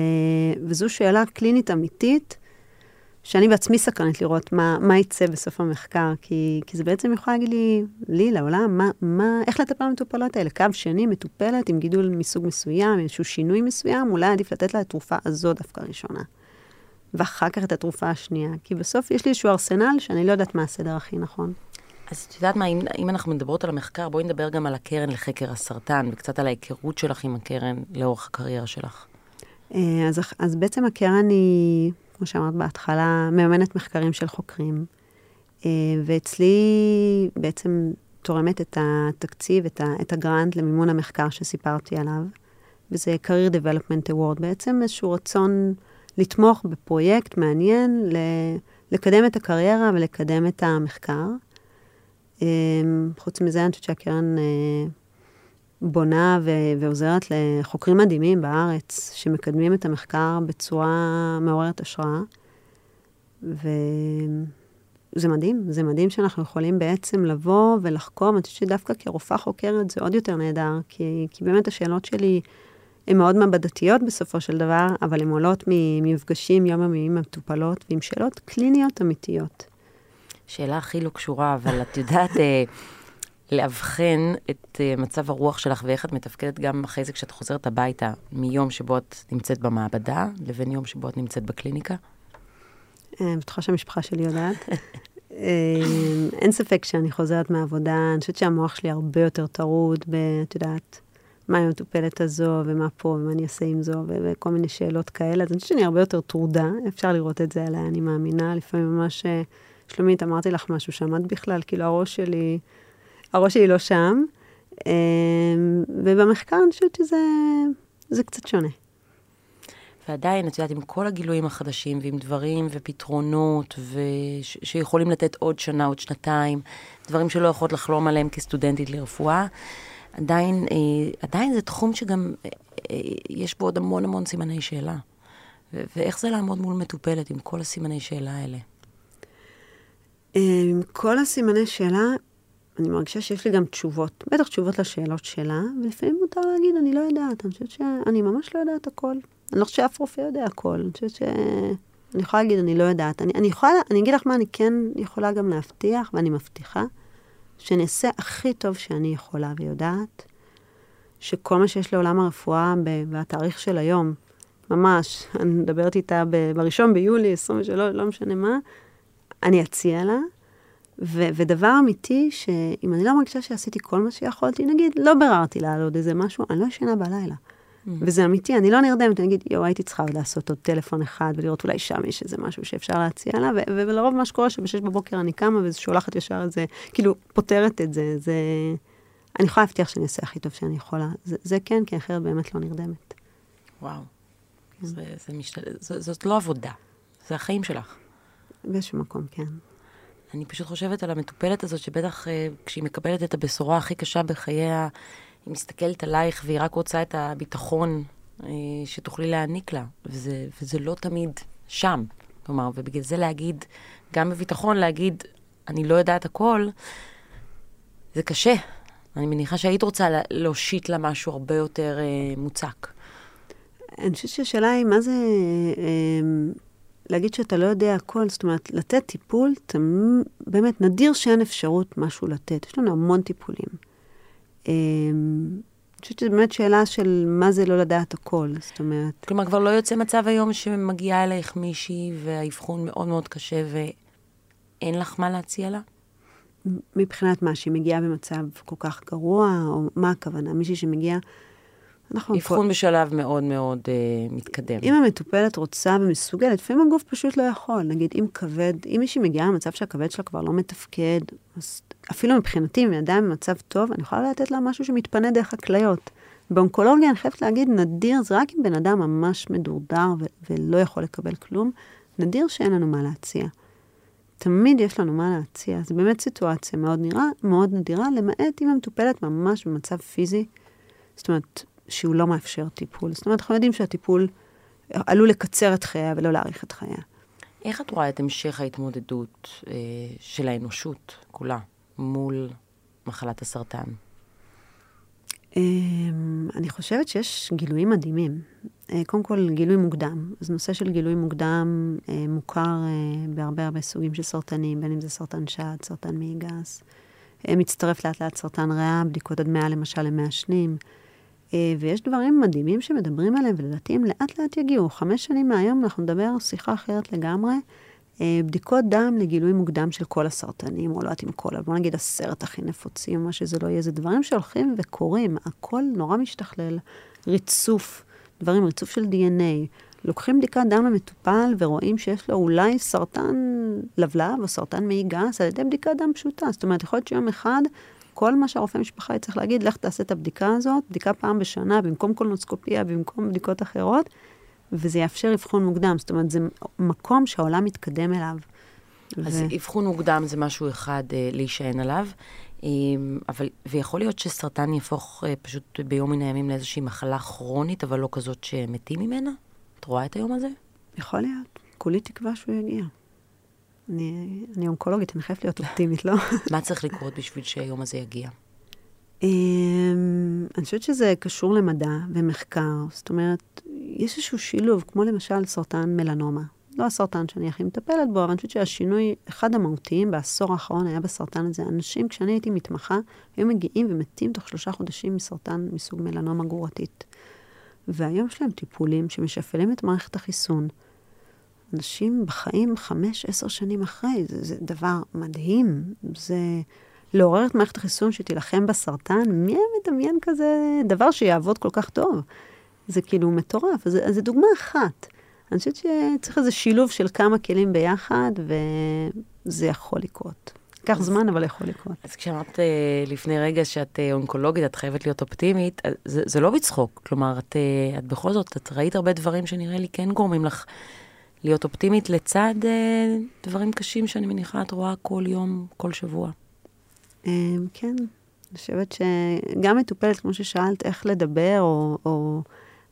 וזו שאלה קלינית אמיתית, שאני בעצמי סקרנית לראות מה, מה יצא בסוף המחקר, כי, כי זה בעצם יכול להגיד לי, לי, לעולם, מה, מה, איך לטפל במטופלות האלה. קו שני, מטופלת עם גידול מסוג מסוים, איזשהו שינוי מסוים, אולי עדיף לתת לה את התרופה הזו דווקא ראשונה. ואחר כך את התרופה השנייה. כי בסוף יש לי איזשהו ארסנל שאני לא יודעת מה הסדר הכי נכון. אז את יודעת מה, אם, אם אנחנו מדברות על המחקר, בואי נדבר גם על הקרן לחקר הסרטן, וקצת על ההיכרות שלך עם הקרן לאורך הקריירה שלך. אה, אז, אז בעצם הקרן היא, כמו שאמרת בהתחלה, מממנת מחקרים של חוקרים. אה, ואצלי בעצם תורמת את התקציב, את, ה, את הגרנט למימון המחקר שסיפרתי עליו, וזה Career Development Award, בעצם איזשהו רצון לתמוך בפרויקט מעניין, לקדם את הקריירה ולקדם את המחקר. אה, חוץ מזה, אני חושבת שהקרן בונה ו- ועוזרת לחוקרים מדהימים בארץ, שמקדמים את המחקר בצורה מעוררת השראה. וזה מדהים, זה מדהים שאנחנו יכולים בעצם לבוא ולחקור. אני חושבת שדווקא כרופאה חוקרת זה עוד יותר נהדר, כי, כי באמת השאלות שלי הן מאוד מעבדתיות בסופו של דבר, אבל הן עולות ממפגשים יומיומיים עם המטופלות ועם שאלות קליניות אמיתיות. שאלה הכי לא קשורה, אבל את יודעת... אה, לאבחן את uh, מצב הרוח שלך ואיך את מתפקדת גם אחרי זה כשאת חוזרת הביתה, מיום שבו את נמצאת במעבדה לבין יום שבו את נמצאת בקליניקה? אני אה, בטוחה שהמשפחה שלי יודעת. אה, אין ספק שאני חוזרת מהעבודה, אני חושבת שהמוח שלי הרבה יותר טרוד ב... את יודעת, מה עם המטופלת הזו, ומה פה, ומה אני אעשה עם זו, וכל מיני שאלות כאלה. אז אני חושבת שאני הרבה יותר טרודה, אפשר לראות את זה עליי, אני מאמינה. לפעמים ממש, שלומית, אמרתי לך משהו, שמעת בכלל, כאילו הראש שלי... הראש שלי לא שם. אמ, ובמחקר אני חושבת שזה קצת שונה. ועדיין, את יודעת, עם כל הגילויים החדשים, ועם דברים ופתרונות, וש, שיכולים לתת עוד שנה, עוד שנתיים, דברים שלא יכולת לחלום עליהם כסטודנטית לרפואה, עדיין, אה, עדיין זה תחום שגם אה, אה, יש בו עוד המון המון סימני שאלה. ו- ואיך זה לעמוד מול מטופלת עם כל הסימני שאלה האלה? עם כל הסימני שאלה, אני מרגישה שיש לי גם תשובות, בטח תשובות לשאלות שלה, ולפעמים מותר להגיד, אני לא יודעת, אני חושבת שאני ממש לא יודעת הכל. אני לא חושבת שאף רופא יודע הכל, אני חושבת ש... אני יכולה להגיד, אני לא יודעת. אני, אני יכולה, אני אגיד לך מה אני כן יכולה גם להבטיח, ואני מבטיחה, שאני אעשה הכי טוב שאני יכולה ויודעת, שכל מה שיש לעולם הרפואה בתאריך של היום, ממש, אני מדברת איתה בראשון ביולי 23, לא משנה מה, אני אציע לה. ו- ודבר אמיתי, שאם אני לא מרגישה שעשיתי כל מה שיכולתי, נגיד, לא ביררתי לה על עוד איזה משהו, אני לא ישנה בלילה. Mm. וזה אמיתי, אני לא נרדמת, אני אגיד, יואו, הייתי צריכה עוד לעשות עוד טלפון אחד ולראות אולי שם יש איזה משהו שאפשר להציע לה, ו- ולרוב מה שקורה שבשש בבוקר אני קמה ושולחת ישר את זה, כאילו, פותרת את זה, זה... אני יכולה להבטיח שאני אעשה הכי טוב שאני יכולה. זה, זה כן, כי אחרת באמת לא נרדמת. וואו. כן. זה, זה משת... זה, זאת לא עבודה, זה החיים שלך. באיזשהו מקום, כן. אני פשוט חושבת על המטופלת הזאת, שבטח אה, כשהיא מקבלת את הבשורה הכי קשה בחייה, היא מסתכלת עלייך והיא רק רוצה את הביטחון אה, שתוכלי להעניק לה, וזה, וזה לא תמיד שם. כלומר, ובגלל זה להגיד, גם בביטחון להגיד, אני לא יודעת הכל, זה קשה. אני מניחה שהיית רוצה להושיט לה משהו הרבה יותר אה, מוצק. אני חושבת שהשאלה היא, מה זה אה, להגיד שאתה לא יודע הכל? זאת אומרת, לתת טיפול, תמ... באמת, נדיר שאין אפשרות משהו לתת. יש לנו המון טיפולים. אה, אני חושבת שזו באמת שאלה של מה זה לא לדעת הכל, זאת אומרת... כלומר, כבר לא יוצא מצב היום שמגיעה אלייך מישהי והאבחון מאוד מאוד קשה ואין לך מה להציע לה? מבחינת מה, שהיא מגיעה במצב כל כך גרוע, או מה הכוונה? מישהי שמגיעה... אבחון פה... בשלב מאוד מאוד uh, מתקדם. אם המטופלת רוצה ומסוגלת, לפעמים הגוף פשוט לא יכול. נגיד, אם כבד, אם מישהי מגיעה למצב שהכבד שלה כבר לא מתפקד, אז אפילו מבחינתי, אם היא עדיין במצב טוב, אני יכולה לתת לה משהו שמתפנה דרך הכליות. באונקולוגיה, אני חייבת להגיד, נדיר, זה רק אם בן אדם ממש מדורדר ו- ולא יכול לקבל כלום, נדיר שאין לנו מה להציע. תמיד יש לנו מה להציע. זו באמת סיטואציה מאוד, נראה, מאוד נדירה, למעט אם המטופלת ממש במצב פיזי, זאת אומרת, שהוא לא מאפשר טיפול. זאת אומרת, אנחנו יודעים שהטיפול עלול לקצר את חייה ולא להאריך את חייה. איך את רואה את המשך ההתמודדות אה, של האנושות כולה מול מחלת הסרטן? אה, אני חושבת שיש גילויים מדהימים. אה, קודם כל, גילוי מוקדם. אז נושא של גילוי מוקדם אה, מוכר אה, בהרבה הרבה סוגים של סרטנים, בין אם זה סרטן שד, סרטן מעי גס. אה, מצטרף לאט לאט סרטן ריאה, בדיקות הדמיה למשל למעשנים. אה, ויש דברים מדהימים שמדברים עליהם, ולדעתי הם לאט לאט יגיעו. חמש שנים מהיום אנחנו נדבר שיחה אחרת לגמרי. אה, בדיקות דם לגילוי מוקדם של כל הסרטנים, או לא יודעת אם כל, אבל בוא נגיד עשרת הכי נפוצים, מה שזה לא יהיה, זה דברים שהולכים וקורים, הכל נורא משתכלל. ריצוף, דברים, ריצוף של DNA. לוקחים בדיקת דם למטופל ורואים שיש לו אולי סרטן לבלב או סרטן מעי גס על ידי בדיקת דם פשוטה. זאת אומרת, יכול להיות שיום אחד כל מה שהרופא משפחה יצטרך להגיד, לך תעשה את הבדיקה הזאת, בדיקה פעם בשנה, במקום קולנוסקופיה, במקום בדיקות אחרות, וזה יאפשר אבחון מוקדם. זאת אומרת, זה מקום שהעולם מתקדם אליו. אז ו... אבחון מוקדם זה משהו אחד אה, להישען עליו, אה, אבל, ויכול להיות שסרטן יהפוך אה, פשוט ביום מן הימים לאיזושהי מחלה כרונית, אבל לא כזאת שמתים ממנה? את רואה את היום הזה? יכול להיות. כולי תקווה שהוא יגיע. אני, אני אונקולוגית, אני חייבת להיות אופטימית, לא? מה צריך לקרות בשביל שהיום הזה יגיע? אמ, אני חושבת שזה קשור למדע ומחקר. זאת אומרת, יש איזשהו שילוב, כמו למשל סרטן מלנומה. לא הסרטן שאני הכי מטפלת בו, אבל אני חושבת שהשינוי, אחד המהותיים בעשור האחרון היה בסרטן הזה. אנשים, כשאני הייתי מתמחה, היו מגיעים ומתים תוך שלושה חודשים מסרטן מסוג מלנומה גרורתית. והיום יש להם טיפולים שמשפלים את מערכת החיסון. אנשים בחיים חמש, עשר שנים אחרי, זה, זה דבר מדהים. זה לעורר את מערכת החיסון שתילחם בסרטן, מי היה מדמיין כזה דבר שיעבוד כל כך טוב? זה כאילו מטורף, אז זו דוגמה אחת. אני חושבת שצריך איזה שילוב של כמה כלים ביחד, וזה יכול לקרות. ייקח זמן, אבל יכול לקרות. אז כשאמרת אה, לפני רגע שאת אה, אונקולוגית, את חייבת להיות אופטימית, זה, זה לא בצחוק. כלומר, את, אה, את בכל זאת, את ראית הרבה דברים שנראה לי כן גורמים לך להיות אופטימית לצד דברים קשים שאני מניחה את רואה כל יום, כל שבוע. כן, אני חושבת שגם מטופלת, כמו ששאלת, איך לדבר או, או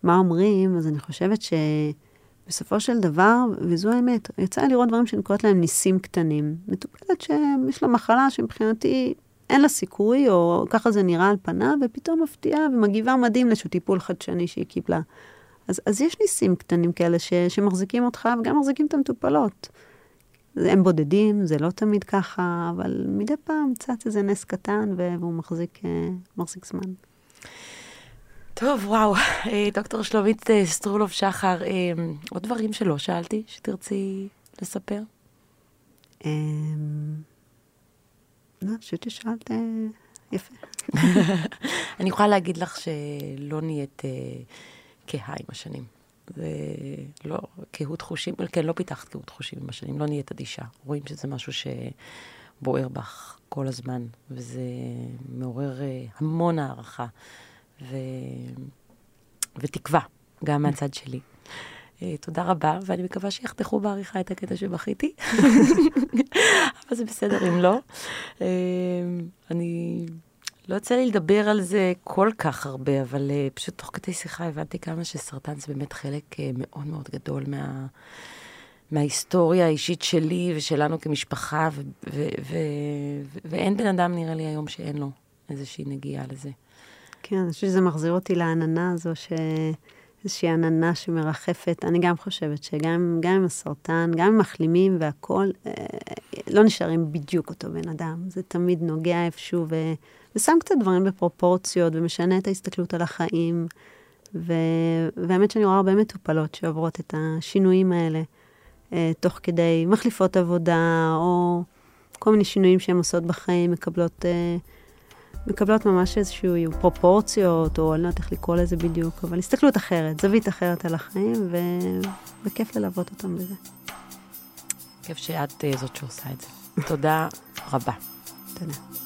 מה אומרים, אז אני חושבת ש... בסופו של דבר, וזו האמת, יצא לראות דברים שאני קוראת להם ניסים קטנים. מטופלת שיש לה מחלה שמבחינתי אין לה סיכוי, או ככה זה נראה על פניו, ופתאום מפתיעה ומגיבה מדהים לאיזשהו טיפול חדשני שהיא קיבלה. אז, אז יש ניסים קטנים כאלה ש, שמחזיקים אותך וגם מחזיקים את המטופלות. הם בודדים, זה לא תמיד ככה, אבל מדי פעם צץ איזה נס קטן והוא מחזיק, אה, מחזיק זמן. טוב, וואו. אה, דוקטור שלומית אה, סטרולוב שחר, עוד דברים שלא שאלתי, שתרצי לספר? לא, אני חושבת ששאלת יפה. אני יכולה להגיד לך שלא נהיית כהה עם השנים. זה לא, קהות חושים, כן, לא פיתחת קהות חושים עם השנים, לא נהיית אדישה. רואים שזה משהו שבוער בך כל הזמן, וזה מעורר המון הערכה. ו... ותקווה, גם מהצד שלי. אה, תודה רבה, ואני מקווה שיחתכו בעריכה את הקטע שבכיתי, אבל זה בסדר אם לא. אה, אני, לא יוצא לי לדבר על זה כל כך הרבה, אבל אה, פשוט תוך כדי שיחה הבנתי כמה שסרטן זה באמת חלק מאוד מאוד גדול מה... מההיסטוריה האישית שלי ושלנו כמשפחה, ו- ו- ו- ואין בן אדם, נראה לי, היום שאין לו איזושהי נגיעה לזה. כן, אני חושבת שזה מחזיר אותי לעננה הזו, שאיזושהי עננה שמרחפת. אני גם חושבת שגם עם הסרטן, גם עם מחלימים והכול, אה, לא נשארים בדיוק אותו בן אדם. זה תמיד נוגע איפשהו ו... ושם קצת דברים בפרופורציות ומשנה את ההסתכלות על החיים. ו... והאמת שאני רואה הרבה מטופלות שעוברות את השינויים האלה, אה, תוך כדי מחליפות עבודה, או כל מיני שינויים שהן עושות בחיים, מקבלות... אה, מקבלות ממש איזשהו פרופורציות, או אני לא יודעת איך לקרוא לזה בדיוק, אבל הסתכלות אחרת, זווית אחרת על החיים, ו... וכיף ללוות אותם בזה. כיף שאת uh, זאת שעושה את זה. תודה רבה. תודה.